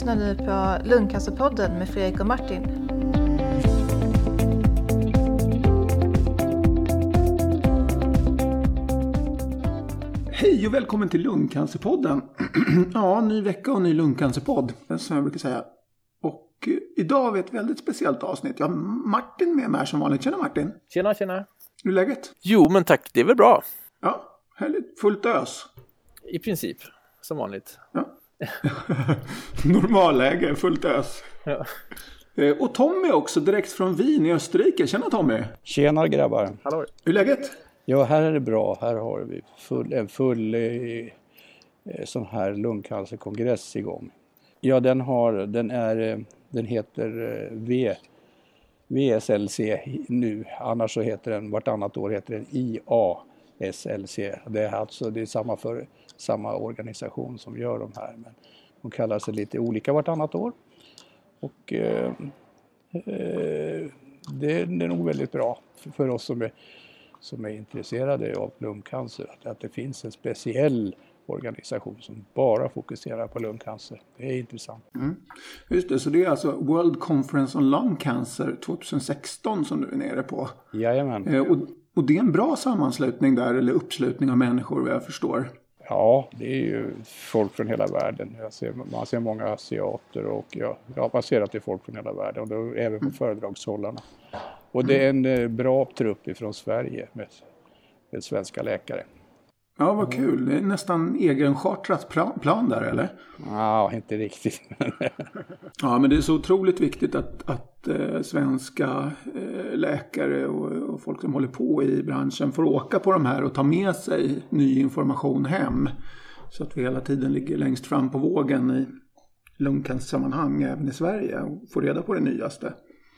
lyssnar nu på Lungcancerpodden med Fredrik och Martin. Hej och välkommen till Lungcancerpodden. ja, ny vecka och ny lungcancerpodd, som jag brukar säga. Och eh, idag har vi ett väldigt speciellt avsnitt. Jag har Martin med mig här som vanligt. Tjena Martin! Tjena, tjena! Hur är läget? Jo, men tack, det är väl bra. Ja, härligt. Fullt ös. I princip, som vanligt. Ja. Normalläge, fullt ös. Ja. Eh, Och Tommy också, direkt från Wien i Österrike. Tjena Tommy! Tjena grabbar! Hallå! Hur är läget? Ja, här är det bra. Här har vi full, en full eh, eh, sån här lungcancerkongress igång. Ja, den, har, den, är, eh, den heter eh, v, VSLC nu. Annars så heter den, vartannat år heter den IASLC. Det är alltså det är samma, för, samma organisation som gör de här. Men de kallar sig lite olika vartannat år. Och eh, eh, det, är nog väldigt bra för, oss som är som är intresserade av lungcancer, att, att det finns en speciell organisation som bara fokuserar på lungcancer. Det är intressant. Just det, så det är alltså World Conference on Lung Cancer 2016 som du är nere på. Jajamän. Eh, Och, och det är en bra sammanslutning där, eller uppslutning av människor vad jag förstår. Ja, det är ju folk från hela världen. Jag ser, man ser många asiater och ja, man ser att det är folk från hela världen och då, även på föredragshållarna. Och det är en eh, bra trupp ifrån Sverige med, med svenska läkare. Ja, vad kul. Det är nästan egenchartrat plan där, eller? Ja, inte riktigt. Ja, men det är så otroligt viktigt att, att eh, svenska eh, läkare och, och folk som håller på i branschen får åka på de här och ta med sig ny information hem. Så att vi hela tiden ligger längst fram på vågen i lungcancersammanhang även i Sverige och får reda på det nyaste.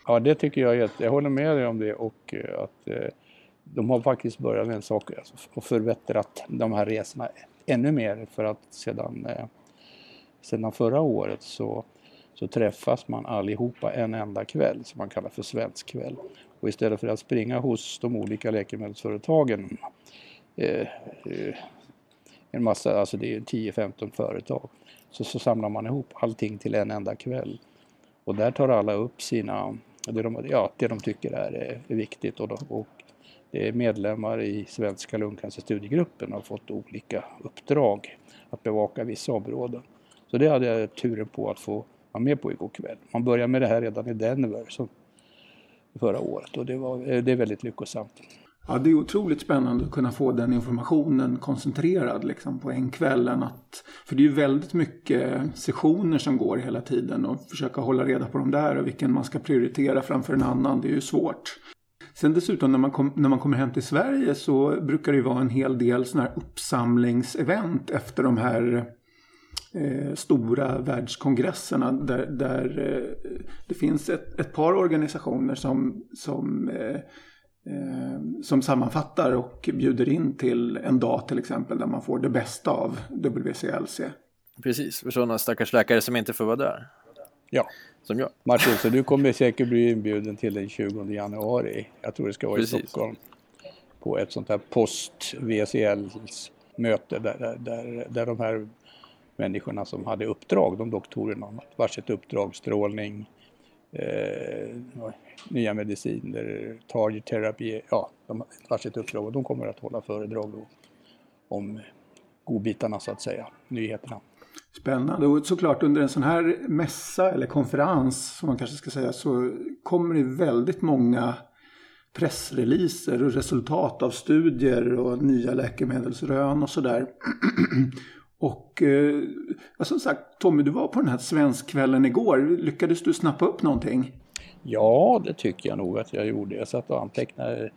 Ja, det tycker jag. Jag håller med dig om det och eh, att eh, de har faktiskt börjat med en sak och förbättrat de här resorna ännu mer för att sedan, eh, sedan förra året så, så träffas man allihopa en enda kväll som man kallar för svensk kväll. Och istället för att springa hos de olika läkemedelsföretagen eh, eh en massa, alltså det är 10-15 företag, så, så samlar man ihop allting till en enda kväll. Och där tar alla upp sina, det de, ja, det de tycker är, är viktigt och, och det är medlemmar i Svenska lungcancerstudiegruppen har fått olika uppdrag att bevaka vissa områden. Så det hade jag turen på att få vara med på igår kväll. Man började med det här redan i Denver så, förra året och det, var, eh, det är väldigt lyckosamt. Ja, det är otroligt spännande att kunna få den informationen koncentrerad liksom, på en kväll. än Att, för det är ju väldigt mycket sessioner som går hela tiden och försöka hålla reda på de där och vilken man ska prioritera framför en annan. Det är ju svårt. Sen dessutom när man, kom, när man kommer hem till Sverige så brukar det ju vara en hel del sådana här uppsamlingsevent efter de här eh, stora världskongresserna där, där eh, det finns ett, ett par organisationer som, som eh, eh som sammanfattar och bjuder in till en dag till exempel där man får det bästa av WCLC. Precis, för sådana stackars läkare som inte får vara där. Ja, Som jag. Martin, så du kommer säkert bli inbjuden till den 20 januari. Jag tror det ska vara Precis. i Stockholm. På ett sånt här post-VCL-möte där, där, där, där de här människorna som hade uppdrag, de doktorerna, vars ett uppdrag, strålning, eh, nya mediciner, target terapi, ja, de vars ett uppdrag och de kommer att hålla föredrag då om godbitarna så att säga, nyheterna. Spännande och såklart under en sån här mässa eller konferens som man kanske ska säga så kommer det väldigt många pressreleaser och resultat av studier och nya läkemedelsrön och sådär. Och eh, som sagt, Tommy, du var på den här Svenskkvällen igår. Lyckades du snappa upp någonting? Ja, det tycker jag nog att jag gjorde. Jag satt och antecknade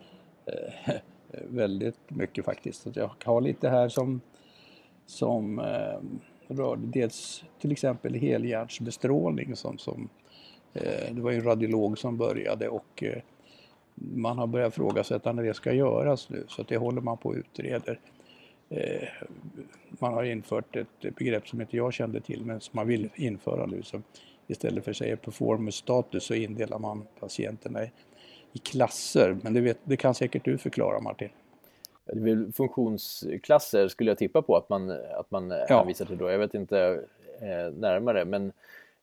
eh, väldigt mycket faktiskt. Så Jag har lite här som, som eh, rörde dels till exempel helhjärtsbestrålning som, som eh, det var ju en radiolog som började och eh, man har börjat ifrågasätta när det ska göras nu så att det håller man på och utreder. Eh, man har infört ett begrepp som inte jag kände till men som man vill införa nu. Så istället för att säga performance status så indelar man patienterna i, i klasser. Men det, vet, det kan säkert du förklara Martin. Det är väl funktionsklasser skulle jag tippa på att man, att man Ja. hänvisar till då. Jag vet inte eh, närmare, men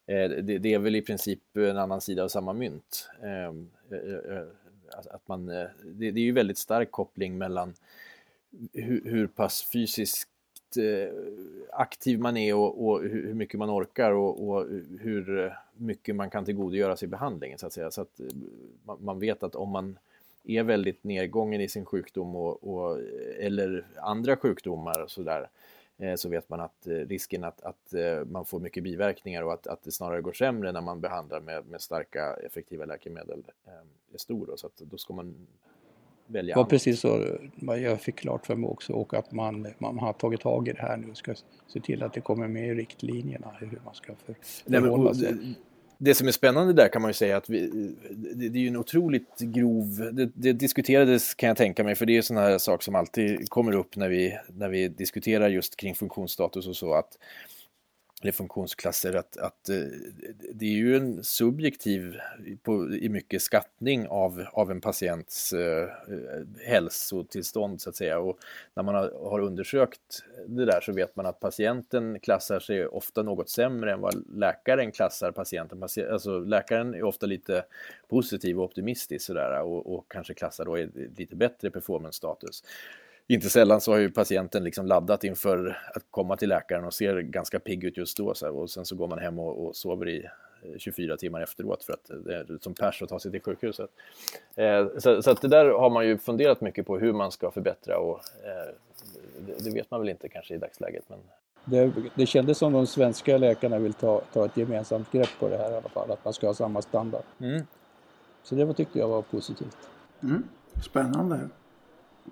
det, det, är väl i princip en annan sida av samma mynt. Ehm, att man, det, det är ju väldigt stark koppling mellan hur, hur pass fysiskt aktiv man är och, och, hur mycket man orkar och, och, hur mycket man kan tillgodogöra sig behandlingen så att säga. Så att man vet att om man är väldigt nedgången i sin sjukdom och, och eller andra sjukdomar och sådär eh, så vet man att eh, risken att, att eh, man får mycket biverkningar och att, att det snarare går sämre när man behandlar med, med starka effektiva läkemedel är stor. Då, så att då ska man välja. Det var precis så jag fick klart för mig också och att man, man har tagit tag i det här nu och ska se till att det kommer med i riktlinjerna hur man ska för, förhålla sig det som är spännande där kan man ju säga att vi, det, det är ju en otroligt grov, det, det, diskuterades kan jag tänka mig, för det är sådana här saker som alltid kommer upp när vi, när vi diskuterar just kring funktionsstatus och så, att eller funktionsklasser, att, att eh, det är ju en subjektiv på, i mycket skattning av, av en patients eh, hälsotillstånd så att säga. Och när man har, har, undersökt det där så vet man att patienten klassar sig ofta något sämre än vad läkaren klassar patienten. Alltså läkaren är ofta lite positiv och optimistisk sådär och, och kanske klassar då lite bättre performance status inte sällan så har ju patienten liksom laddat inför att komma till läkaren och ser ganska pigg ut just då. Så här, och sen så går man hem och, och, sover i 24 eh, timmar efteråt för att det är som pers att ta sig till sjukhuset. Eh, så, så, att det där har man ju funderat mycket på hur man ska förbättra och eh, det, det, vet man väl inte kanske i dagsläget. Men... Det, det kändes som de svenska läkarna vill ta, ta ett gemensamt grepp på det här i alla fall, att man ska ha samma standard. Mm. Så det var, tyckte jag var positivt. Mm. Spännande.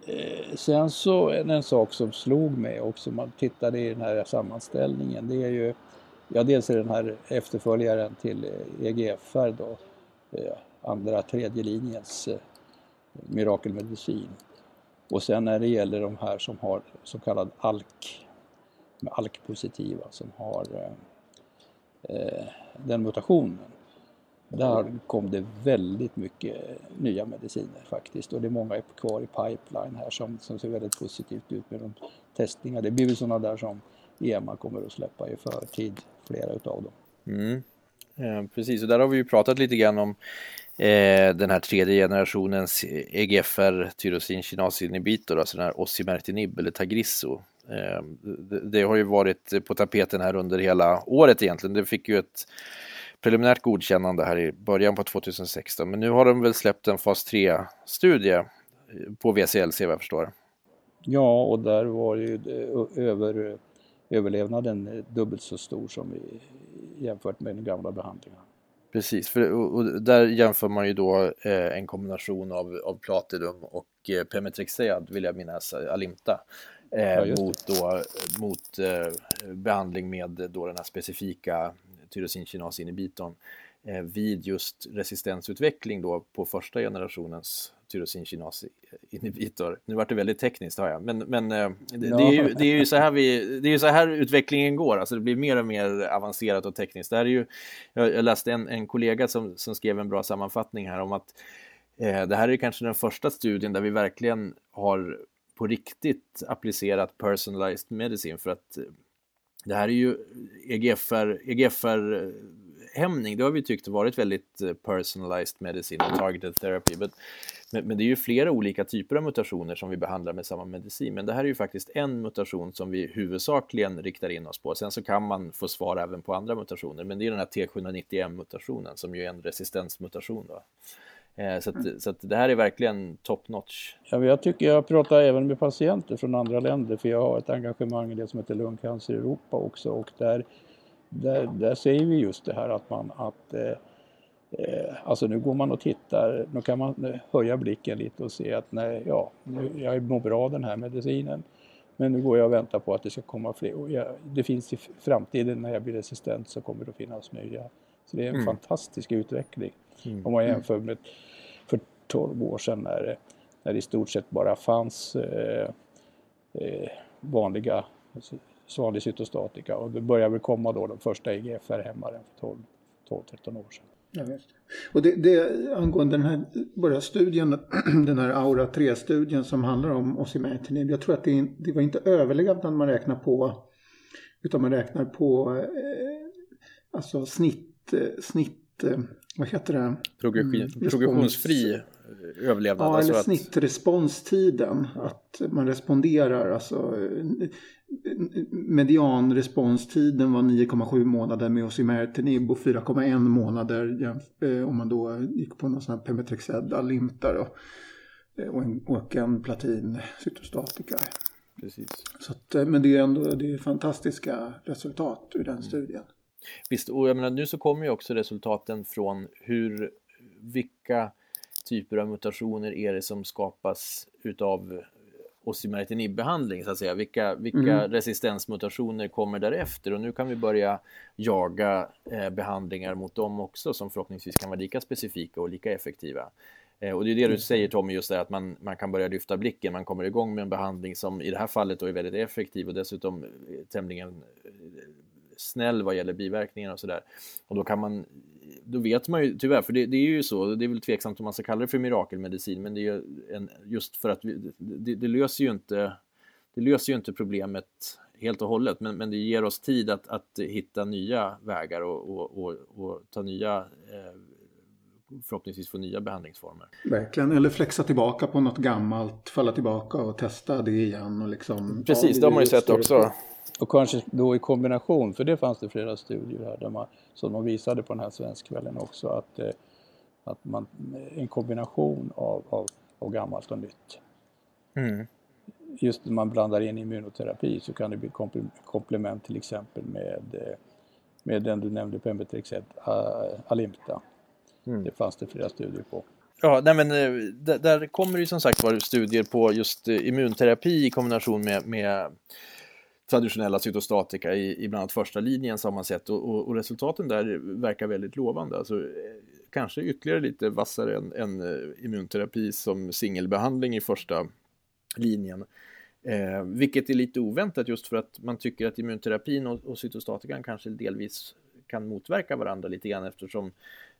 Eh, sen så är det en sak som slog mig också, man tittade i den här sammanställningen, det är ju Ja, dels är den här efterföljaren till eh, EGFR då, eh, andra tredje linjens eh, mirakelmedicin. Och sen när det gäller de här som har så kallad ALK, ALK-positiva, som har eh, eh den mutationen. Där kom det väldigt mycket nya mediciner faktiskt och det är många kvar i pipeline här som, som ser väldigt positivt ut med de testningar. Det blir väl sådana där som EMA kommer att släppa i förtid, flera utav dem. Mm. Eh, precis, och där har vi ju pratat lite grann om eh, den här tredje generationens EGFR tyrosin kinas alltså den här osimertinib eller Tagrisso. Eh, det, det, har ju varit på tapeten här under hela året egentligen. Det fick ju ett preliminärt godkännande här i början på 2016. Men nu har de väl släppt en fas 3-studie på VCLC vad jag förstår. Ja, och där var ju över, överlevnaden dubbelt så stor som jämfört med den gamla behandlingen. Precis, för, och där jämför man ju då eh, en kombination av, av Platinum och eh, Pemetrexed, vill jag minnas, Alimta. Eh, ja, mot då, mot eh, behandling med då den här specifika tyrosinkinas-inhibitorn eh, vid just resistensutveckling då på första generationens tyrosinkinas-inhibitor. Nu vart det väldigt tekniskt har jag, men, men eh, det, ja. det, är ju, det är ju så här vi, det är så här utvecklingen går, alltså det blir mer och mer avancerat och tekniskt. Det är ju, jag läste en, en kollega som, som skrev en bra sammanfattning här om att eh, det här är kanske den första studien där vi verkligen har på riktigt applicerat personalized medicine för att det här är ju EGFR, EGFR hämning, det har vi tyckt varit väldigt eh, personalized medicine och targeted therapy. Men, men, det är ju flera olika typer av mutationer som vi behandlar med samma medicin. Men det här är ju faktiskt en mutation som vi huvudsakligen riktar in oss på. Sen så kan man få svar även på andra mutationer, men det är den här T790M-mutationen som ju är en resistensmutation. Då. Eh, så, att, så att det här är verkligen top notch. Ja, jag tycker jag pratar även med patienter från andra länder för jag har ett engagemang i det som heter Lungcancer Europa också och där, där, där säger vi just det här att man att eh, eh, Alltså nu går man och tittar, nu kan man höja blicken lite och se att nej, ja, nu, jag mår bra den här medicinen. Men nu går jag och väntar på att det ska komma fler. Och jag, det finns i framtiden när jag blir resistent så kommer det att finnas nya. Så det är en mm. fantastisk utveckling. Mm. Om man mm. jämför med för 12 år sedan när, när det i stort sett bara fanns eh, eh, vanliga vanlig cytostatika och det började väl komma då de första IGFR-hämmaren för 12-13 år sedan. Ja, just det. Och det, det, angående den här bara studien, den här Aura 3-studien som handlar om osimertinib. Jag tror att det, det var inte överlevnad man räknar på utan man räknar på eh, alltså snitt, snitt vad heter det? Progression, mm, progressionsfri överlevnad. Ja, alltså eller snittresponstiden. Ja. Att man responderar. Alltså, medianresponstiden var 9,7 månader med osimertinib och 4,1 månader eh, om man då gick på någon sån här Pemetrexed då. Eh, och en, och en platin cytostatika. Precis. Så att, eh, men det är ändå det är fantastiska resultat ur den mm. studien. Visst, och jag menar, nu så kommer ju också resultaten från hur, vilka typer av mutationer är det som skapas utav osimertinib-behandling så att säga. Vilka, vilka mm. resistensmutationer kommer därefter? Och nu kan vi börja jaga eh, behandlingar mot dem också som förhoppningsvis kan vara lika specifika och lika effektiva. Eh, och det är det du säger Tommy, just det att man, man kan börja lyfta blicken, man kommer igång med en behandling som i det här fallet då är väldigt effektiv och dessutom tämligen eh, snäll vad gäller biverkningar och sådär. Och då kan man, då vet man ju tyvärr, för det, det, är ju så, det är väl tveksamt om man ska kalla det för mirakelmedicin, men det är en, just för att vi, det, det, löser ju inte, det löser ju inte problemet helt och hållet, men, men det ger oss tid att, att hitta nya vägar och, och, och, och ta nya eh, förhoppningsvis få nya behandlingsformer. Verkligen, eller flexa tillbaka på något gammalt, falla tillbaka och testa det igen. Och liksom, Precis, ja, det har man ju sett också. Och kanske då i kombination, för det fanns det flera studier här där man, som de visade på den här svenskkvällen också, att, eh, att man, en kombination av, av, av gammalt och nytt. Mm. Just när man blandar in immunoterapi så kan det bli komplement till exempel med, eh, med den du nämnde, Pembetrexed, Alimta. Mm. Det fanns det flera studier på. Ja, nej men eh, där, där kommer det ju som sagt var studier på just immunterapi i kombination med, med traditionella cytostatika i, i bland annat första linjen som man sett och, och, och, resultaten där verkar väldigt lovande. Alltså, eh, kanske ytterligare lite vassare än, än eh, immunterapi som singelbehandling i första linjen. Eh, vilket är lite oväntat just för att man tycker att immunterapin och, och cytostatikan kanske delvis kan motverka varandra lite grann eftersom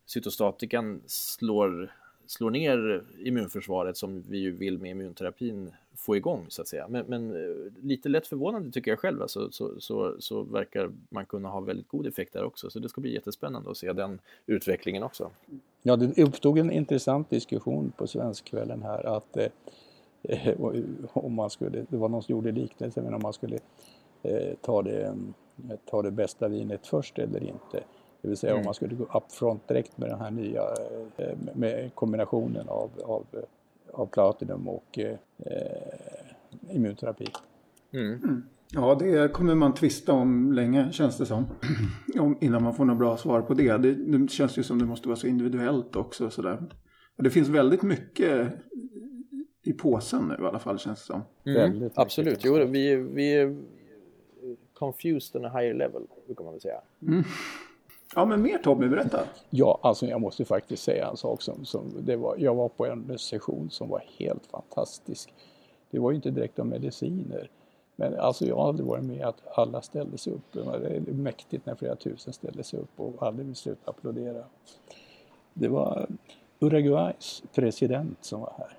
cytostatikan slår slår ner immunförsvaret som vi ju vill med immunterapin få igång så att säga. Men, men eh, lite lätt förvånande tycker jag själv, alltså, så, så, så verkar man kunna ha väldigt god effekt där också. Så det ska bli jättespännande att se den utvecklingen också. Ja, det uppstod en intressant diskussion på Svenskkvällen här att eh, om man skulle, det var någon som gjorde liknelse, men om man skulle eh, ta, det, ta det bästa vinet först eller inte. Det vill säga mm. om man skulle gå upfront direkt med den här nya eh, med kombinationen av, av, av platinum och eh, immunterapi. Mm. Mm. Ja, det kommer man tvista om länge känns det som. innan man får något bra svar på det. det. det. känns ju som det måste vara så individuellt också. Sådär. Det finns väldigt mycket i påsen nu i alla fall känns det som. Mm. Absolut, jo, vi, vi är confused on a higher level, brukar man väl säga. Ja, men mer Tommy, berätta. Ja, alltså jag måste faktiskt säga en sak som, som det var, jag var på en session som var helt fantastisk. Det var ju inte direkt om mediciner. Men alltså jag har aldrig varit med att alla ställde sig upp. Det är mäktigt när flera tusen ställde sig upp och aldrig vill sluta applådera. Det var Uruguays president som var här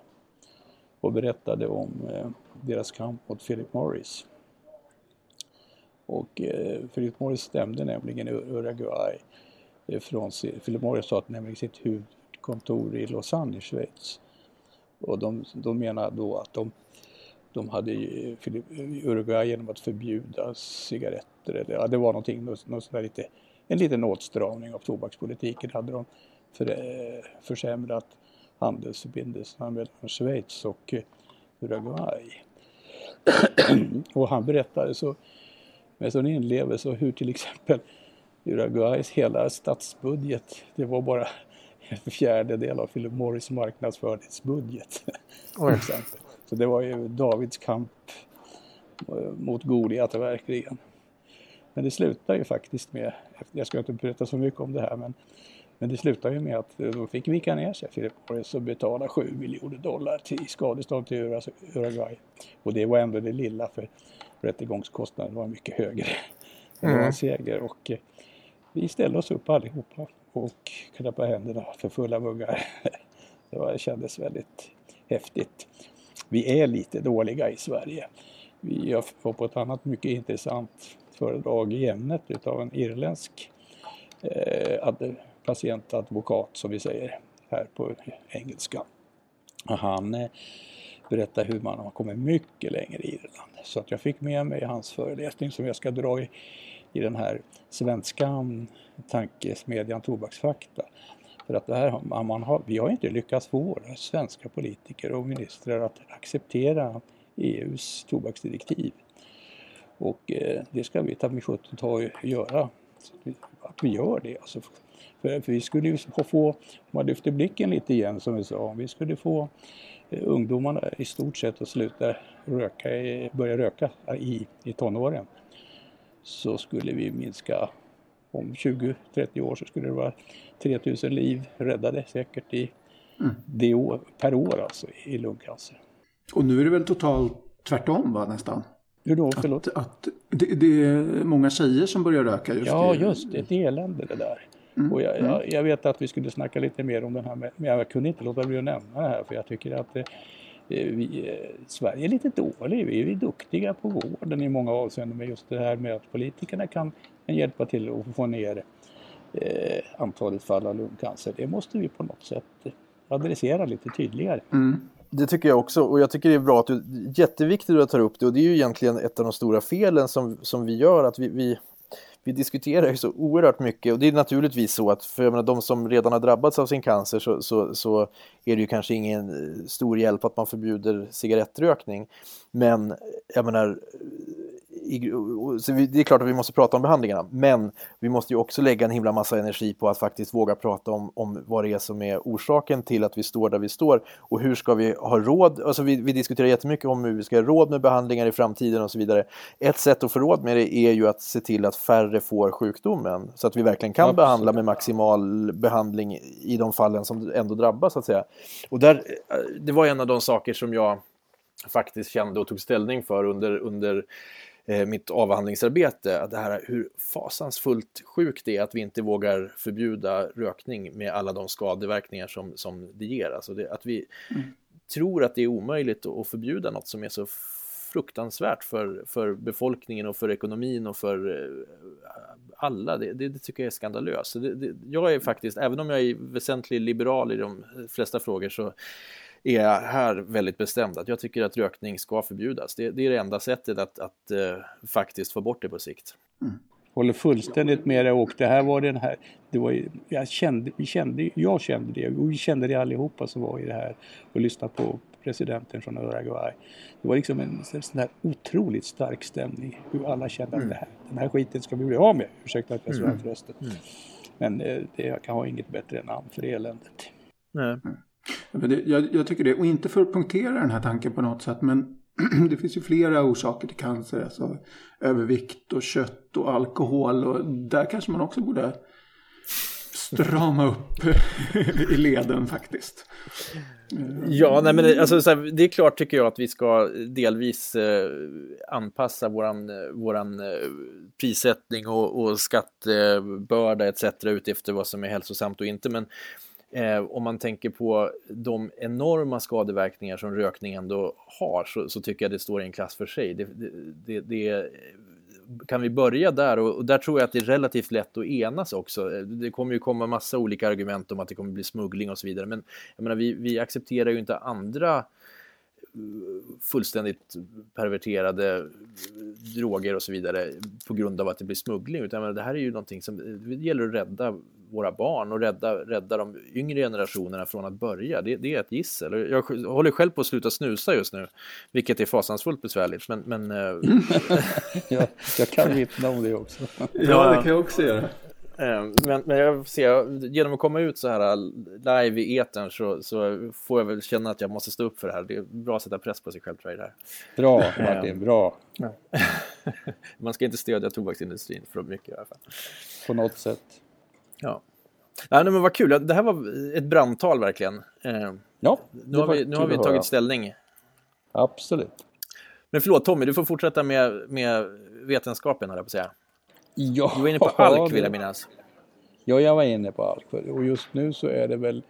och berättade om eh, deras kamp mot Philip Morris. Och eh, Philip Morris stämde nämligen Uruguay eh, från Philip Morris sa att nämligen sitt huvudkontor i Lausanne i Schweiz. Och de, de menar då att de, de hade eh, eh, Uruguay genom att förbjuda cigaretter, eller ja, det var någonting, något, något lite, en liten åtstramning av tobakspolitiken hade de för, eh, försämrat handelsförbindelserna mellan Schweiz och Uruguay. och han berättade så med sån inlevelse och hur till exempel Uruguays hela statsbudget, det var bara en fjärdedel av Philip Morris marknadsföringsbudget. Så det var ju Davids kamp eh, mot Goliat verkligen. Men det slutar ju faktiskt med, jag ska inte berätta så mycket om det här, men, men det slutar ju med att då fick vika ner sig Philip Morris och betala 7 miljoner dollar till skadestånd till Uruguay. Och det var ändå det lilla för rättegångskostnaden var mycket högre. Det var en mm. seger och eh, vi ställde oss upp allihopa och klappade händerna för fulla muggar. Det var, kändes väldigt häftigt. Vi är lite dåliga i Sverige. Vi var på ett annat mycket intressant föredrag i ämnet utav en irländsk eh, patientadvokat som vi säger här på engelska. Han eh, berättar hur man har kommit mycket längre i Irland. Så att jag fick med mig hans föreläsning som jag ska dra i, i den här svenska mm, tankesmedjan Tobaksfakta. För att det här, man har, vi har inte lyckats få våra svenska politiker och ministrar att acceptera EUs tobaksdirektiv. Och eh, det ska vi ta med 17 ta och göra. Att vi gör det. Alltså, för, för vi skulle ju få, om man lyfter blicken lite igen som vi sa, vi skulle få eh, ungdomarna i stort sett att sluta röka, börja röka i, i tonåren så skulle vi minska om 20-30 år så skulle det vara 3000 liv räddade säkert i mm. det år, per år alltså i lungcancer. Och nu är det väl totalt tvärtom va nästan? Hur då? Förlåt? Att, att det, det, är många tjejer som börjar röka just Ja, just det. Ett elände det där. Mm. Och jag, jag, mm. jag, vet att vi skulle snacka lite mer om den här, men jag kunde inte låta bli att nämna det här för jag tycker att eh, vi, eh, Sverige är lite dålig. Vi är duktiga på vården i många avseenden med just det här med att politikerna kan, kan hjälpa till att få ner eh, antalet fall av lungcancer. Det måste vi på något sätt adressera lite tydligare. Mm. Det tycker jag också. Och jag tycker det är bra att du, jätteviktigt att du tar upp det. Och det är ju egentligen ett av de stora felen som, som vi gör att vi, vi vi diskuterar ju så oerhört mycket. Och det är naturligtvis så att för jag menar, de som redan har drabbats av sin cancer så, så, så är det ju kanske ingen eh, stor hjälp att man förbjuder cigarettrökning. Men jag menar, så det är klart att vi måste prata om behandlingarna, men vi måste ju också lägga en himla massa energi på att faktiskt våga prata om, om vad det är som är orsaken till att vi står där vi står och hur ska vi ha råd? Alltså vi, vi diskuterar jättemycket om hur vi ska ha råd med behandlingar i framtiden och så vidare. Ett sätt att få råd med det är ju att se till att färre får sjukdomen så att vi verkligen kan Absolut. behandla med maximal behandling i de fallen som ändå drabbas så att säga. Och där, det var en av de saker som jag faktiskt kände och tog ställning för under, under eh, mitt avhandlingsarbete, att det här hur fasansfullt sjukt det är att vi inte vågar förbjuda rökning med alla de skadeverkningar som, som det ger. Alltså det, att vi mm. tror att det är omöjligt att förbjuda något som är så fruktansvärt för, för befolkningen och för ekonomin och för eh, alla. Det, det, det tycker jag är skandalöst. Det, jag är faktiskt, även om jag är väsentligt liberal i de flesta frågor så är här väldigt bestämd att jag tycker att rökning ska förbjudas. Det, det är det enda sättet att, att uh, faktiskt få bort det på sikt. Mm. Håller fullständigt med dig och det här var den här, det var, jag, kände, vi kände, jag kände det och vi kände det allihopa som var i det här och lyssnade på presidenten från Uruguay. Det var liksom en, en sån där otroligt stark stämning. Hur alla kände mm. att det här, den här skiten ska vi bli av med. Ursäkta att jag svär mm. förresten. Mm. Men eh, det, jag kan ha inget bättre namn för det eländet. Nej. Mm. Jag, jag, tycker det, och inte för att punktera den här tanken på något sätt, men det finns ju flera orsaker till cancer. Alltså övervikt och kött och alkohol. Och där kanske man också borde strama upp i leden faktiskt. Eh, ja, nej, men alltså, här, det är klart tycker jag att vi ska delvis eh, anpassa våran, våran eh, prissättning och, och skattebörda etc. utifrån vad som är hälsosamt och inte. Men Eh, om man tänker på de enorma skadeverkningar som rökning ändå har så, så tycker jag det står i en klass för sig. Det, det, det, kan vi börja där och, och, där tror jag att det är relativt lätt att enas också. Det kommer ju komma massa olika argument om att det kommer bli smuggling och så vidare men jag menar, vi, vi accepterar ju inte andra fullständigt perverterade droger och så vidare på grund av att det blir smuggling. Utan det här är ju någonting som det gäller att rädda våra barn och rädda, rädda de yngre generationerna från att börja. Det, det är ett gissel. Jag håller själv på att sluta snusa just nu, vilket är fasansfullt besvärligt. Men, men eh, jag, jag kan vittna om det också. ja, det kan jag också göra. Eh, men, men jag ser, genom att komma ut så här live i etern så, så får jag väl känna att jag måste stå upp för det här. Det är bra att sätta press på sig själv tror jag. Det här. Bra Martin, bra. Man ska inte stödja tobaksindustrin för mycket i alla fall. På något sätt. Ja. Nej, men vad kul, det här var ett brandtal verkligen. Eh, ja, nu har vi, nu har vi tagit ställning. Absolut. Men förlåt Tommy, du får fortsätta med, med vetenskapen, jag på att säga. Ja, du var inne på alk vill jag minnas. Ja, jag var inne på alk. Och just nu så är det väl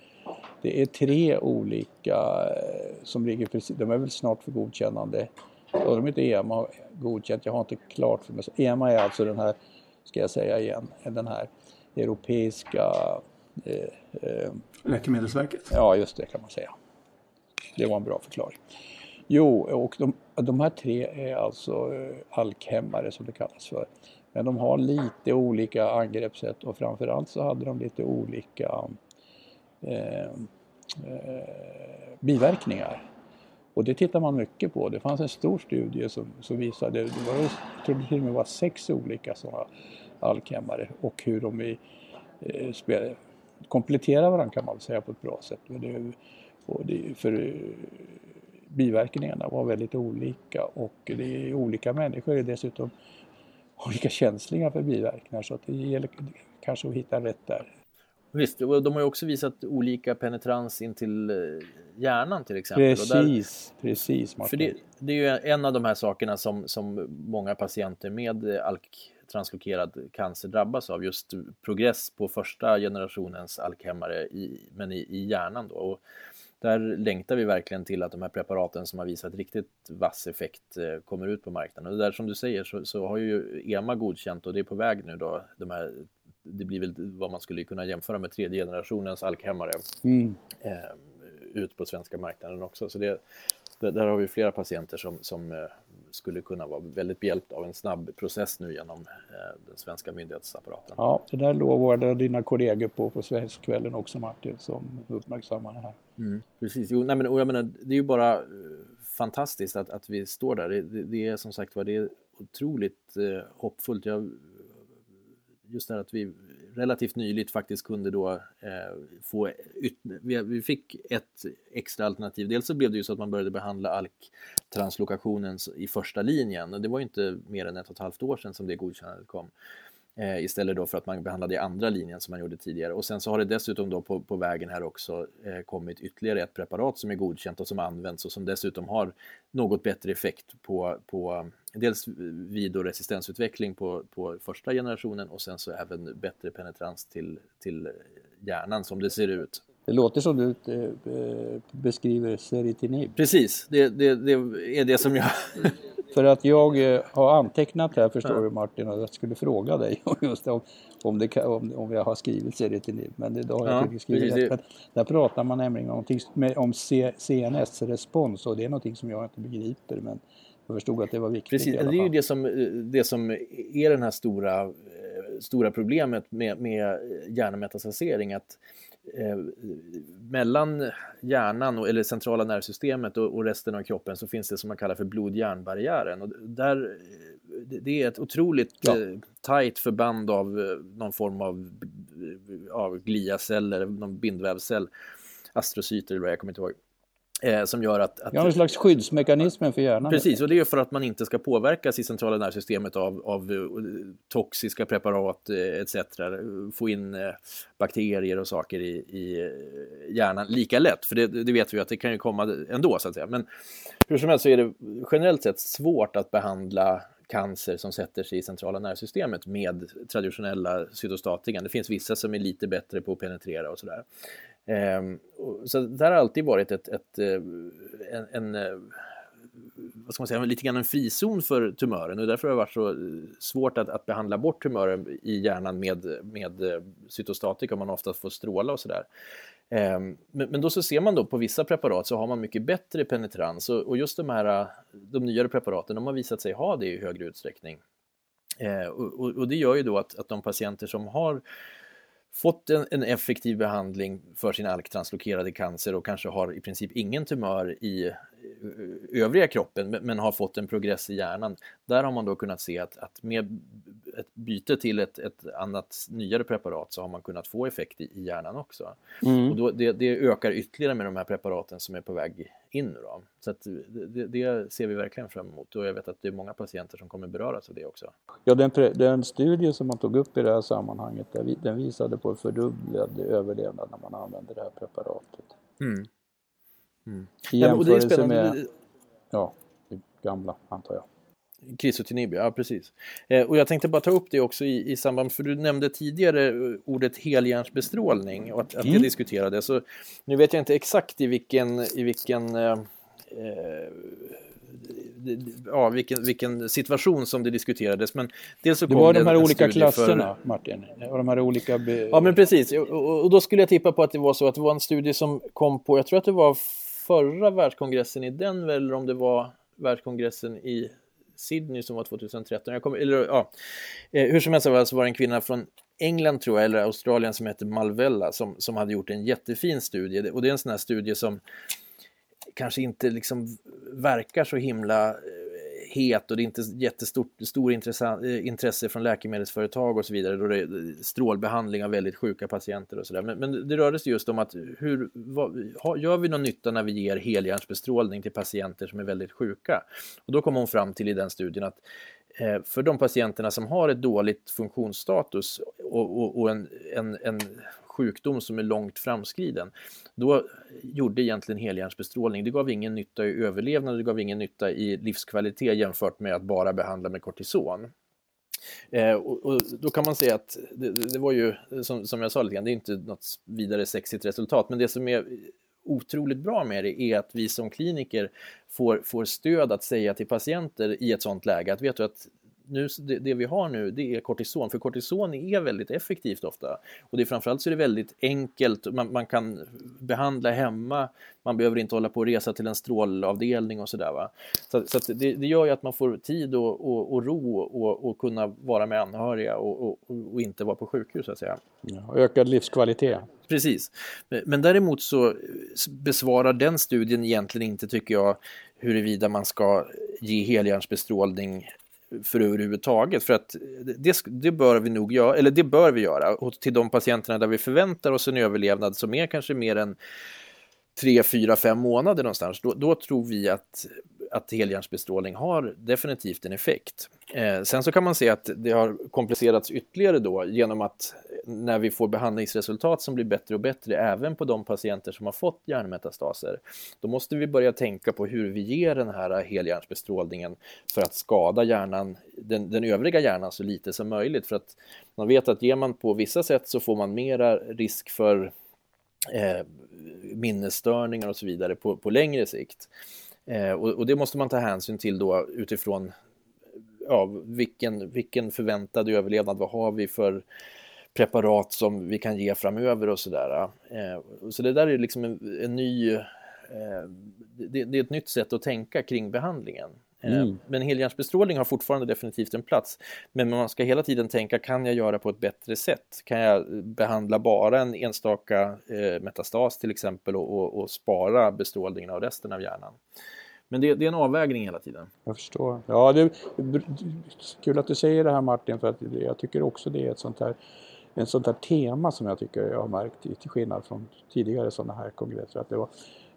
det är tre olika eh, som ligger precis, de är väl snart för godkännande. Och de är inte EMA godkänt, jag har inte klart för mig. EMA är alltså den här, ska jag säga igen, den här europeiska eh, eh, Läkemedelsverket? Ja, just det kan man säga. Det var en bra förklaring. Jo, och de, de här tre är alltså eh, alkhämmare som det kallas för. Men de har lite olika angreppssätt och framförallt så hade de lite olika eh, eh, biverkningar. Och det tittar man mycket på. Det fanns en stor studie som, som visade, det var, jag tror det till och med var sex olika sådana alkemmare och hur de i, eh, spel, kompletterar varandra kan man säga på ett bra sätt. Det, och det, för eh, biverkningarna var väldigt olika och det är olika människor är dessutom olika känsliga för biverkningar så att det gäller kanske att hitta rätt där. Visst, och de har ju också visat olika penetrans in till eh, hjärnan till exempel. Precis, där, precis. Martin. För det, det, är ju en av de här sakerna som, som många patienter med ALK-translokerad cancer drabbas av, just progress på första generationens alkhämmare, i, men i, i hjärnan. Då. Och där längtar vi verkligen till att de här preparaten som har visat riktigt vass effekt eh, kommer ut på marknaden. Och där som du säger så, så har ju EMA godkänt och det är på väg nu då, de här det blir väl vad man skulle kunna jämföra med tredje generationens alkhämmare mm. eh, ut på svenska marknaden också. Så det, där har vi flera patienter som, som eh, skulle kunna vara väldigt behjälpta av en snabb process nu genom eh, den svenska myndighetsapparaten. Ja, det där lovade dina kollegor på på Svenskskvällen också Martin som uppmärksammar det här. Mm, precis, jo, nej, men, och jag menar, det är ju bara eh, fantastiskt att, att vi står där. Det, det, det är som sagt var, det är otroligt eh, hoppfullt. Jag just det här att vi relativt nyligt faktiskt kunde då eh, få, vi, fick ett extra alternativ. Dels så blev det ju så att man började behandla ALK-translokationen i första linjen och det var ju inte mer än ett och ett halvt år sedan som det godkännandet kom. Eh, istället då för att man behandlade i andra linjen som man gjorde tidigare. Och sen så har det dessutom då på, på vägen här också eh, kommit ytterligare ett preparat som är godkänt och som används och som dessutom har något bättre effekt på, på dels vid och resistensutveckling på, på första generationen och sen så även bättre penetrans till, till hjärnan som det ser ut. Det låter som du eh, beskriver seritinib. Precis, det, det, det är det som jag För att jag eh, har antecknat här förstår ja. du Martin och jag skulle fråga dig just om, om, det, om, om jag har skrivit serietidning. Men det har jag ja, skrivit rätt. Där pratar man nämligen om, om CNS-respons och det är någonting som jag inte begriper. Men jag förstod att det var viktigt. Precis, det är ju det som, det som är den här stora, eh, stora problemet med, med hjärnmetastasering. Att eh, mellan hjärnan och, eller centrala nervsystemet och, och, resten av kroppen så finns det som man kallar för blod-hjärnbarriären. Och där, det är ett otroligt ja. eh, tajt förband av eh, någon form av, av gliaceller, någon bindvävscell, astrocyter eller vad jag kommer inte ihåg. Eh, som gör att... att ja, en slags skyddsmekanism för hjärnan. Precis, och det är för att man inte ska påverkas i centrala nervsystemet av, av uh, toxiska preparat uh, etc. Få in uh, bakterier och saker i, i hjärnan lika lätt, för det, det, vet vi att det kan ju komma ändå så att säga. Men hur som helst så är det generellt sett svårt att behandla cancer som sätter sig i centrala nervsystemet med traditionella cytostatika. Det finns vissa som är lite bättre på att penetrera och sådär. Ehm, så det har alltid varit ett, ett eh, en, en, eh, vad ska man säga, lite grann en frizon för tumören och därför har det varit så eh, svårt att, att behandla bort tumören i hjärnan med, med cytostatika, man ofta får stråla och sådär. Ehm, men, då så ser man då på vissa preparat så har man mycket bättre penetrans och, just de här äh, de nyare preparaten de har visat sig ha det i högre utsträckning. Ehm, och, det gör ju då att, att de patienter som har fått en, en, effektiv behandling för sin alktranslokerade cancer och kanske har i princip ingen tumör i övriga kroppen men har fått en progress i hjärnan. Där har man då kunnat se att, att med ett byte till ett, ett annat nyare preparat så har man kunnat få effekt i, i hjärnan också. Mm. Och då, det, det, ökar ytterligare med de här preparaten som är på väg in nu då. Så det, det, ser vi verkligen fram emot och jag vet att det är många patienter som kommer beröras av det också. Ja, den, den studie som man tog upp i det här sammanhanget, den visade på fördubblad överlevnad när man använde det här preparatet. Mm. Mm. I jämförelse med ja, det gamla, antar jag. Krisotinib, ja precis. Eh, och jag tänkte bara ta upp det också i, i samband, för du nämnde tidigare eh, ordet helhjärnsbestrålning och att, att mm. det diskuterades. Så nu vet jag inte exakt i vilken, i vilken eh, eh ja, vilken, vilken situation som det diskuterades. Men dels så det var de här olika klasserna, för... Martin. Och de här olika... Ja, men precis. Och, och, då skulle jag tippa på att det var så att det var en studie som kom på, jag tror att det var förra världskongressen i Denver, eller om det var världskongressen i Sydney som var 2013. Jag eller, ja, eh, hur som helst så var det en kvinna från England tror jag, eller Australien som heter Malvella som, som hade gjort en jättefin studie. Och det är en sån här studie som kanske inte liksom verkar så himla eh, het och det är inte jättestort stor eh, intresse från läkemedelsföretag och så vidare då det är strålbehandling av väldigt sjuka patienter och sådär. Men, men det rörde sig just om att hur, vad, gör vi någon nytta när vi ger helhjärnsbestrålning till patienter som är väldigt sjuka? Och då kom hon fram till i den studien att eh, för de patienterna som har ett dåligt funktionsstatus och, och, och en, en, en sjukdom som är långt framskriden. Då gjorde egentligen helhjärnsbestrålning, det gav ingen nytta i överlevnad, det gav ingen nytta i livskvalitet jämfört med att bara behandla med kortison. Eh, och, och, då kan man säga att det, det var ju, som, som, jag sa lite grann, det är inte något vidare sexigt resultat, men det som är otroligt bra med det är att vi som kliniker får, får stöd att säga till patienter i ett sådant läge att vet du att nu, det, det, vi har nu det är kortison, för kortison är väldigt effektivt ofta. Och det är framförallt så är det väldigt enkelt, man, man kan behandla hemma, man behöver inte hålla på och resa till en strålavdelning och sådär. Va? Så, så det, det, gör ju att man får tid och, och, och ro och, och, kunna vara med anhöriga och, och, inte vara på sjukhus så att säga. Ja, ökad livskvalitet. Precis. Men däremot så besvarar den studien egentligen inte, tycker jag, huruvida man ska ge helhjärnsbestrålning för överhuvudtaget. För att det, det, bör vi nog göra, eller det bör vi göra. Och till de patienterna där vi förväntar oss en överlevnad som är kanske mer än tre, fyra, fem månader någonstans, då, då tror vi att att helhjärnsbestrålning har definitivt en effekt. Eh, sen så kan man se att det har komplicerats ytterligare då genom att när vi får behandlingsresultat som blir bättre och bättre även på de patienter som har fått hjärnmetastaser, då måste vi börja tänka på hur vi ger den här helhjärnsbestrålningen för att skada hjärnan, den, den övriga hjärnan så lite som möjligt. För att man vet att ger man på vissa sätt så får man mera risk för eh, minnesstörningar och så vidare på, på längre sikt. Eh, och, och, det måste man ta hänsyn till då utifrån ja, vilken, vilken förväntad överlevnad, vad har vi för preparat som vi kan ge framöver och sådär. Eh, så det där är liksom en, en ny, eh, det, det, är ett nytt sätt att tänka kring behandlingen. Eh, mm. Men helhjärnsbestrålning har fortfarande definitivt en plats. Men man ska hela tiden tänka, kan jag göra på ett bättre sätt? Kan jag behandla bara en enstaka eh, metastas till exempel och, och, och, spara bestrålningen av resten av hjärnan? Men det, det, är en avvägning hela tiden. Jag förstår. Ja, det är kul att du säger det här Martin, för att jag tycker också det är ett sånt här en sånt här tema som jag tycker jag har märkt till skillnad från tidigare sådana här kongresser. Att det var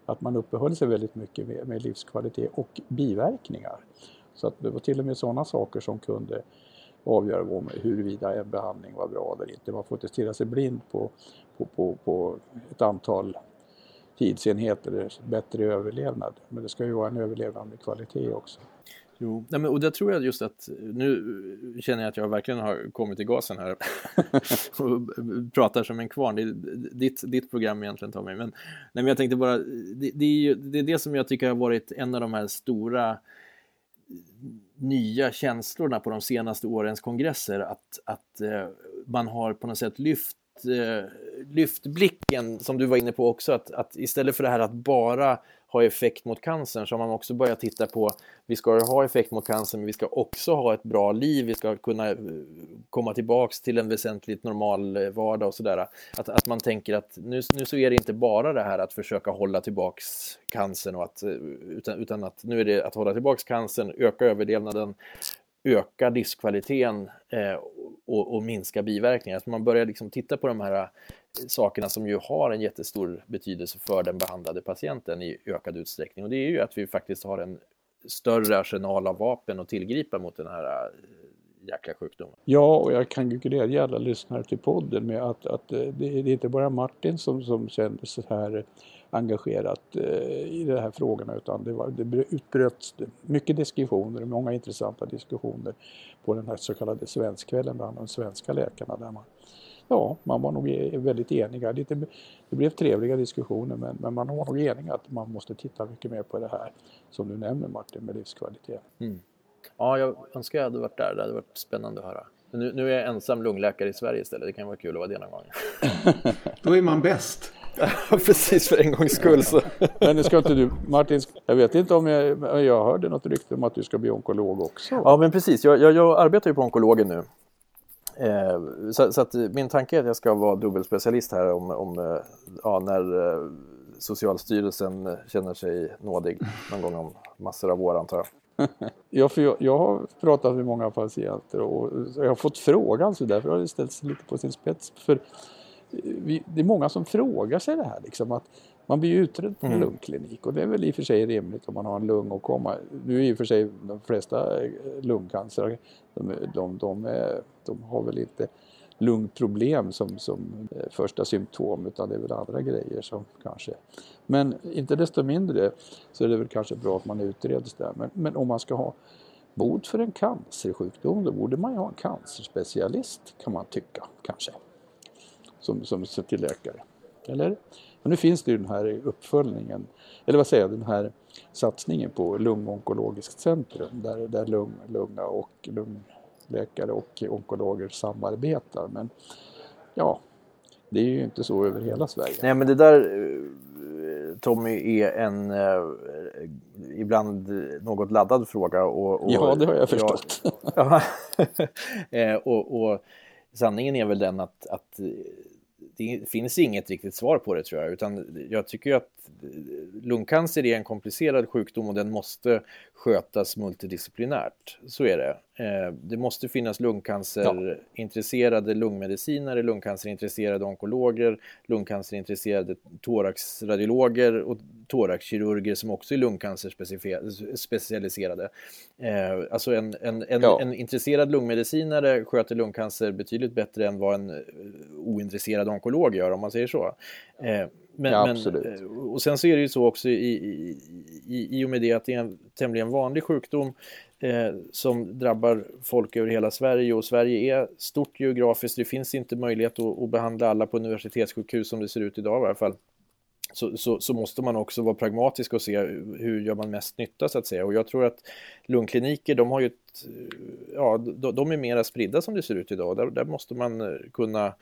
att man uppehöll sig väldigt mycket med, med livskvalitet och biverkningar. Så att det var till och med sådana saker som kunde avgöra om huruvida en behandling var bra eller inte. Man får inte stirra sig blind på, på, på, på ett antal tidsenheter, bättre överlevnad. Men det ska ju vara en överlevnad med kvalitet också. Jo, Nej, men, och där tror jag just att eh, nu eh, känner jag att jag verkligen har kommit i gasen här och eh, pratar som en kvarn. Det är ditt, ditt program egentligen Tommy. Men, nej, men jag tänkte bara, det, det, är ju, det är det som jag tycker har varit en av de här stora nya känslorna på de senaste årens kongresser. Att, att eh, man har på något sätt lyft eh, lyft blicken, som du var inne på också, att, att istället för det här att bara ha effekt mot cancern så har man också börjat titta på, vi ska ha effekt mot cancer men vi ska också ha ett bra liv, vi ska kunna eh, komma tillbaks till en väsentligt normal eh, vardag och sådär. Att, att man tänker att nu, nu så är det inte bara det här att försöka hålla tillbaks cancern och att, eh, utan, utan att nu är det att hålla tillbaks cancern, öka överlevnaden, öka livskvaliteten eh, och, och, minska biverkningar. Så man börjar liksom titta på de här eh, sakerna som ju har en jättestor betydelse för den behandlade patienten i ökad utsträckning. Och det är ju att vi faktiskt har en större arsenal av vapen att tillgripa mot den här eh, jäkla sjukdomen. Ja, och jag kan ju glädja alla lyssnare till podden med att, att eh, det, det är inte bara Martin som, som känner så här engagerat eh, i de här frågorna utan det, var, det utbröt mycket diskussioner, många intressanta diskussioner på den här så kallade Svenskkvällen bland de svenska läkarna där man ja, man var nog e- väldigt eniga. Lite, det blev trevliga diskussioner men, men man var nog eniga att man måste titta mycket mer på det här som du nämner Martin med livskvalitet. Mm. Ja, jag önskar jag hade varit där. Det hade varit spännande att höra. Nu, nu, är jag ensam lungläkare i Sverige istället. Det kan vara kul att vara det någon gång. Då är man bäst. Precis, för en gångs skull så. Men ska inte du, Martin, jag vet inte om jag, jag hörde något rykte om att du ska bli onkolog också. Ja, men precis. Jag, jag, jag arbetar ju på onkologen nu. Eh, så, så, att min tanke är att jag ska vara dubbelspecialist här om, om eh, ja, när eh, Socialstyrelsen känner sig nådig någon gång om massor av år antar jag. ja, för jag, jag, har pratat med många patienter och jag har fått frågan så därför har det ställts lite på sin spets. För vi, det är många som frågar sig det här liksom att man blir utredd på en mm. lungklinik och det är väl i och för sig rimligt om man har en lungåkomma. Nu är i och för sig de flesta lungcancer, de, de, de, är, de har väl inte lungproblem som, som eh, första symptom utan det är väl andra grejer som kanske... Men inte desto mindre så är det väl kanske bra att man utreds där. Men, men om man ska ha bot för en cancersjukdom då borde man ju ha en cancerspecialist kan man tycka kanske. Som, som till läkare. Eller? Men nu finns det ju den här uppföljningen, eller vad säger jag, den här satsningen på lungonkologiskt centrum där, där lung, lunga och lung, läkare och onkologer samarbetar. Men ja, det är ju inte så över hela Sverige. Nej, men det där eh, Tommy är en eh, ibland något laddad fråga. Och, och ja, det har jag förstått. Ja, eh, och, och, sanningen är väl den att, att eh, det finns inget riktigt svar på det tror jag, utan jag tycker att eh, lungcancer är en komplicerad sjukdom och den måste skötas multidisciplinärt. Så är det. Eh, det måste finnas lungcancerintresserade lungmedicinare, lungcancerintresserade onkologer, lungcancerintresserade thoraxradiologer och thoraxkirurger som också är lungcancerspecialiserade. Eh, alltså en, en, en, ja. en intresserad lungmedicinare sköter lungcancer betydligt bättre än vad en eh, ointresserad onkolog gör om man säger så. Men, ja, men, och sen så är det ju så också i, i, i, i och med det att det är en tämligen vanlig sjukdom eh, som drabbar folk över hela Sverige och Sverige är stort geografiskt. Det finns inte möjlighet att, att behandla alla på universitetssjukhus som det ser ut idag i alla fall. Så, så, så, måste man också vara pragmatisk och se hur gör man mest nytta så att säga. Och jag tror att lungkliniker, de har ju ett, eh, ja, de, de är mera spridda som det ser ut idag. Där, där måste man eh, kunna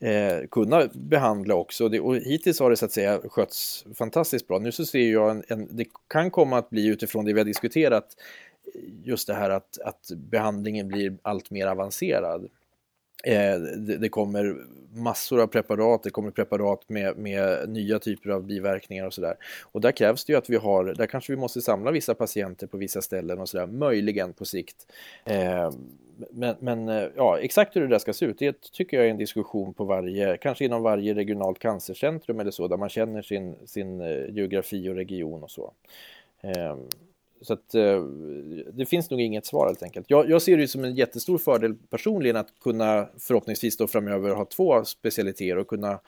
eh, kunna behandla också. Det, och hittills har det så att säga skötts fantastiskt bra. Nu så ser jag en, en, det kan komma att bli utifrån det vi har diskuterat just det här att, att behandlingen blir allt mer avancerad. Eh, det, det, kommer massor av preparat, det kommer preparat med, med nya typer av biverkningar och sådär. Och där krävs det ju att vi har, där kanske vi måste samla vissa patienter på vissa ställen och sådär, möjligen på sikt. Eh, men, men eh, ja, exakt hur det där ska se ut, det tycker jag är en diskussion på varje, kanske inom varje regionalt cancercentrum eller så, där man känner sin, sin eh, geografi och region och så. Eh, så att, eh, det finns nog inget svar helt enkelt. Jag, jag, ser det som en jättestor fördel personligen att kunna förhoppningsvis då framöver ha två specialiteter och kunna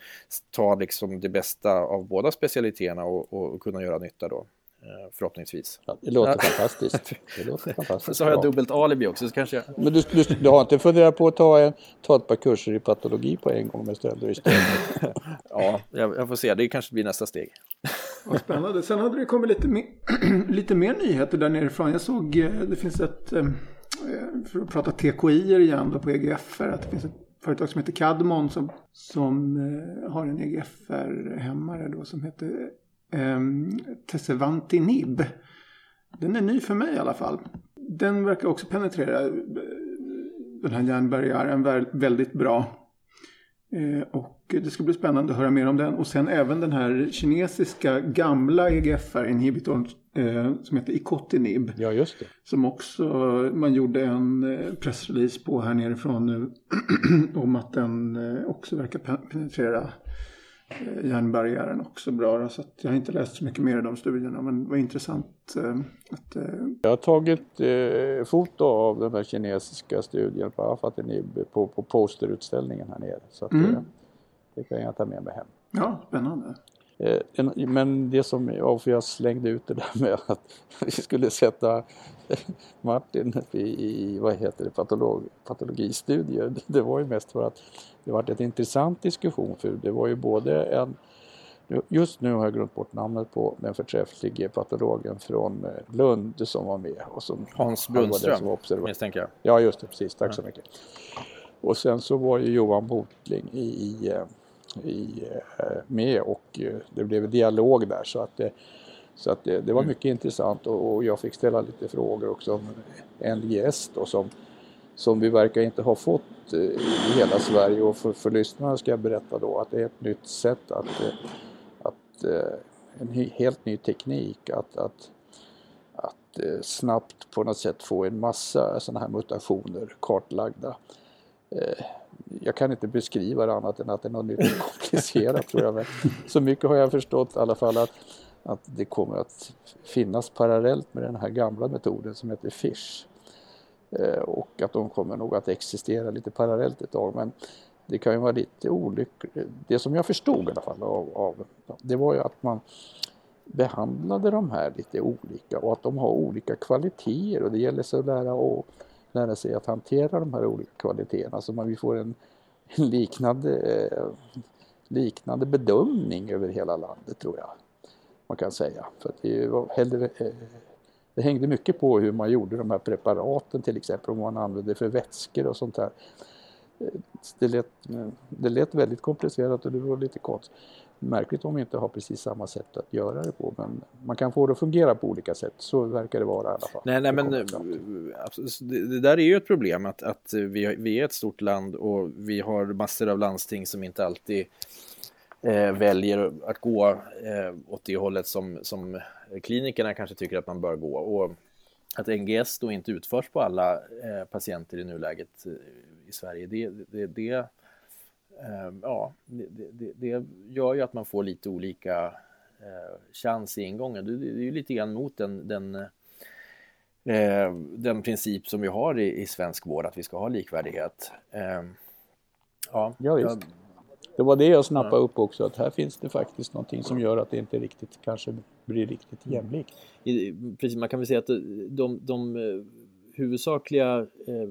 ta liksom det bästa av båda specialiteterna och, och kunna göra nytta då. Eh, förhoppningsvis. Ja, det låter fantastiskt. Det låter fantastiskt så har jag dubbelt alibi också. Så kanske jag... Men du, du, du, har inte funderat på att ta, en, ta ett par kurser i patologi på en gång med stöd istället? ja, jag, jag, får se. Det kanske blir nästa steg. Vad spännande. Sen hade det kommit lite, mer, lite mer nyheter där nerifrån. Jag såg, eh, det finns ett, eh, eh, för att prata TKI igen då på EGFR, att det finns ett företag som heter Cadmon som, som har en EGFR-hämmare då som heter eh, Tessevantinib. Den är ny för mig i alla fall. Den verkar också penetrera den här järnbarriären väldigt bra. Eh, och det ska bli spännande att höra mer om den. Och sen även den här kinesiska gamla EGFR-inhibitorn eh, som heter Icotinib. Ja, just det. Som också man gjorde en eh, pressrelease på här nerifrån nu. om att den eh, också verkar penetrera Eh, järnbarriären också bra. Så jag har inte läst så mycket mer i de studierna men det var intressant. Att, jag har tagit eh, foto av den här kinesiska studien på Afatinib på, på posterutställningen här nere. Så att, mm. Det kan jag ta med mig hem. Ja, spännande. Eh, men det som, för jag slängde ut det där med att vi skulle sätta Martin i, i vad heter det, patolog, patologistudier. Det var ju mest för att det var en intressant diskussion för det var ju både en Just nu har jag glömt bort namnet på den förträfflige patologen från eh, Lund som var med. Och som, Hans Brunström misstänker jag. Ja just det, precis. Tack så mycket. Och sen så var ju Johan Botling i, i, eh, i, eh, med och det blev dialog där så att det, så att det, det var mm. mycket mm. intressant och, och, jag fick ställa lite frågor också om NGS då som, som vi verkar inte ha fått i hela Sverige och för, för lyssnarna ska jag berätta då att det är ett nytt sätt att Eh, en helt ny teknik att, att, att eh, snabbt på något sätt få en massa sådana här mutationer kartlagda. Jag kan inte beskriva det annat än att det är något nytt och komplicerat tror jag. Men så mycket har jag förstått i alla fall att, att det kommer att finnas parallellt med den här gamla metoden som heter FISH. Eh, och att de kommer nog att existera lite parallellt ett tag. Men det kan ju vara lite olyckligt. Det som jag förstod i alla fall av, av det var ju att man behandlade de här lite olika och att de har olika kvaliteter och det gäller sig att lära, och, lära sig att hantera de här olika kvaliteterna så man vi får en, en liknande, eh, liknande bedömning över hela landet tror jag man kan säga. För det, var hellre, eh, det hängde mycket på hur man gjorde de här preparaten till exempel, om man använde för vätskor och sånt där eh, det lät, eh, det lät väldigt komplicerat och det var lite konstigt. Märkligt om vi inte har precis samma sätt att göra det på men man kan få det att fungera på olika sätt. Så verkar det vara i alla fall. Nej, nej men eh, det där är ju ett problem att, att vi, vi är ett stort land och vi har massor av landsting som inte alltid eh, väljer att gå eh, åt det hållet som, som klinikerna kanske tycker att man bör gå. Och att NGS då inte utförs på alla eh, patienter i nuläget i Sverige, det, det, det eh, ja, det, det, gör ju att man får lite olika eh, chans i ingången. Det, det är ju lite grann mot den, den, eh, den princip som vi har i, i svensk vård, att vi ska ha likvärdighet. Eh, ja, ja, visst. Det var det jag snappade ja. upp också, att här finns det faktiskt någonting som gör att det inte riktigt kanske blir riktigt jämlikt. Precis, man kan väl säga att de, de eh, huvudsakliga eh,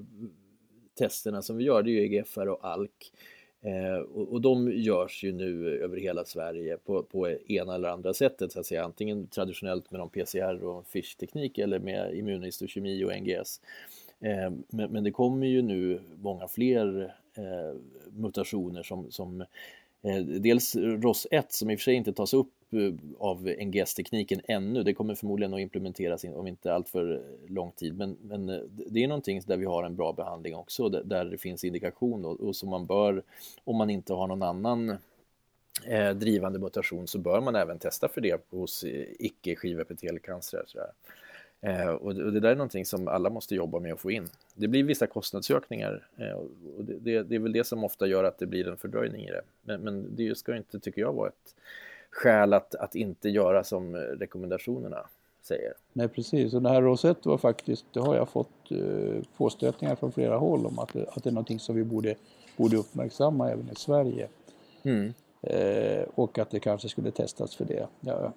testerna som vi gör det är ju EGFR och ALK. Eh, och, och, de görs ju nu över hela Sverige på, på ena eller andra sättet så att säga. Antingen traditionellt med någon PCR och FISH-teknik eller med immunhistokemi och NGS. Eh, men, men, det kommer ju nu många fler eh, mutationer som, som Eh, dels ROS1 som i och för sig inte tas upp eh, av NGS-tekniken ännu. Det kommer förmodligen att implementeras om inte allt för lång tid. Men, men eh, det är någonting där vi har en bra behandling också, där, det finns indikation och, och som man bör, om man inte har någon annan eh, drivande mutation, så bör man även testa för det hos icke-skivepitelcancer. Eh, och, det där är någonting som alla måste jobba med att få in. Det blir vissa kostnadsökningar eh, och det, det, det, är väl det som ofta gör att det blir en fördröjning i det. Men, men det ska inte, tycker jag, vara ett skäl att, att inte göra som rekommendationerna säger. Nej precis, och det här Rosett var faktiskt, det har jag fått eh, påstötningar från flera håll om att, det, att det är någonting som vi borde, borde uppmärksamma även i Sverige. Mm. Eh, och att det kanske skulle testas för det. Ja.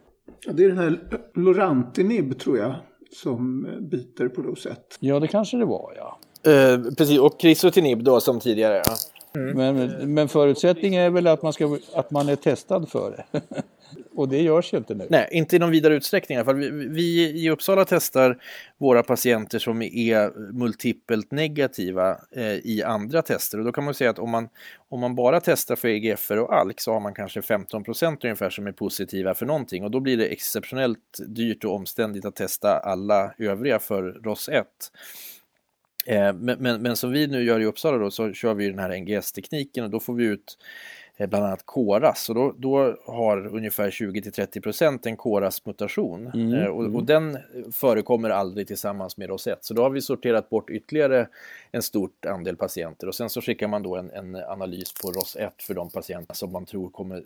ja det är den här Lorantinib tror jag som biter på Rosett. Ja det kanske det var ja. Eh, precis, och Crisotinib då som tidigare. Ja. Mm. Men, men förutsättningen är väl att man, ska, att man är testad för det. Och det görs ju inte nu. Nej, inte i någon vidare utsträckning. För vi, vi i Uppsala testar våra patienter som är multipelt negativa eh, i andra tester. Och då kan man säga att om man, om man bara testar för EGFR och ALK så har man kanske 15% ungefär som är positiva för någonting. Och då blir det exceptionellt dyrt och omständigt att testa alla övriga för ROS1. Eh, men, men, men, som vi nu gör i Uppsala då så kör vi den här NGS-tekniken och då får vi ut bland annat KORAS och då, då har ungefär 20-30% en KORAS-mutation mm, eh, och, och, mm. den förekommer aldrig tillsammans med ROS1 så då har vi sorterat bort ytterligare en stort andel patienter och sen så skickar man då en, en analys på ROS1 för de patienter som man tror kommer,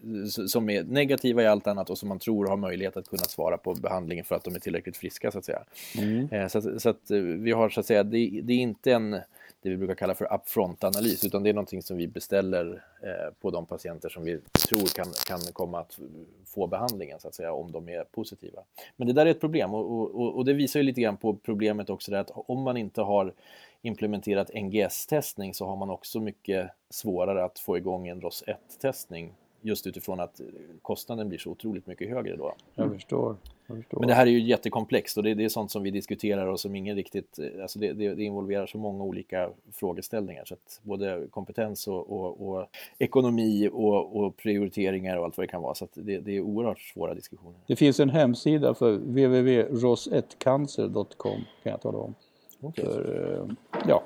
som är negativa i allt annat och som man tror har möjlighet att kunna svara på behandlingen för att de är tillräckligt friska så att säga. Mm. Eh, så, så, att vi har så att säga, det, det är inte en det vi brukar kalla för upfront-analys, utan det är någonting som vi beställer eh, på de patienter som vi tror kan, kan komma att få behandlingen, så att säga, om de är positiva. Men det där är ett problem och, och, och det visar ju lite grann på problemet också, där att om man inte har implementerat NGS-testning så har man också mycket svårare att få igång en ROS 1-testning just utifrån att kostnaden blir så otroligt mycket högre då. Jag förstår. Jag förstår. Men det här är ju jättekomplext och det, det, är sånt som vi diskuterar och som ingen riktigt, alltså det, det, det involverar så många olika frågeställningar så att både kompetens och, och, och ekonomi och, och, prioriteringar och allt vad det kan vara så att det, det är oerhört svåra diskussioner. Det finns en hemsida för www.ros1cancer.com kan jag tala om. Okay. För, eh, ja,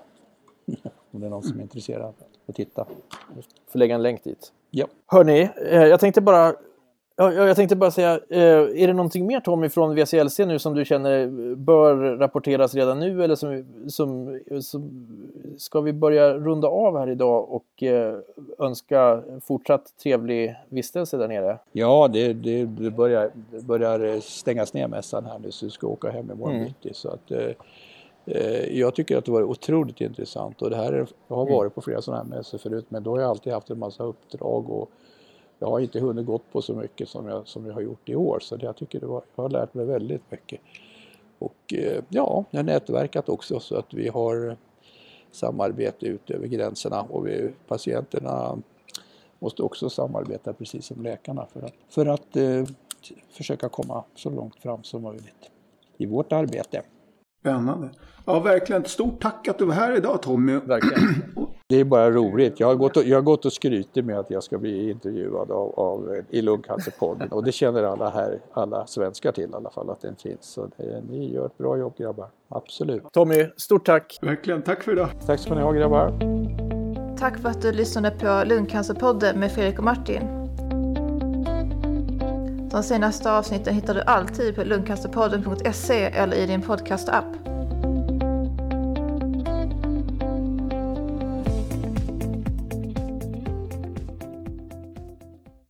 om det är någon som är intresserad att titta. Får lägga en länk dit. Ja. Hörni, eh, jag tänkte bara Ja, jag tänkte bara säga, eh, är det någonting mer Tommy från VCLC nu som du känner bör rapporteras redan nu eller som, som, som ska vi börja runda av här idag och eh, önska fortsatt trevlig vistelse där nere? Ja, det, det, det, börjar, det börjar stängas ner mässan här nu så vi ska åka hem imorgon mm. bitti. Så att, jag tycker att det var otroligt intressant och det här jag har mm. varit på flera sådana här mässor förut men då har jag alltid haft en massa uppdrag och jag har inte hunnit gått på så mycket som jag, som jag har gjort i år så det, jag tycker det var, jag har lärt mig väldigt mycket. Och eh, ja, jag har nätverkat också så att vi har samarbete ut över gränserna och vi, patienterna måste också samarbeta precis som läkarna för att, för att eh, försöka komma så långt fram som möjligt i vårt arbete. Spännande. Ja, verkligen. Ett stort tack att du var här idag Tommy. Verkligen. Det är bara roligt. Jag har gått och, jag har gått och skrytit med att jag ska bli intervjuad av, av i Lungcancerpodden och det känner alla här, alla svenskar till i alla fall att den finns. Så det, ni gör ett bra jobb grabbar. Absolut. Tommy, stort tack! Verkligen, tack för idag! Tack ska ni ha grabbar! Tack för att du lyssnade på Lungcancerpodden med Fredrik och Martin. De senaste avsnitten hittar du alltid på lungcancerpodden.se eller i din podcastapp.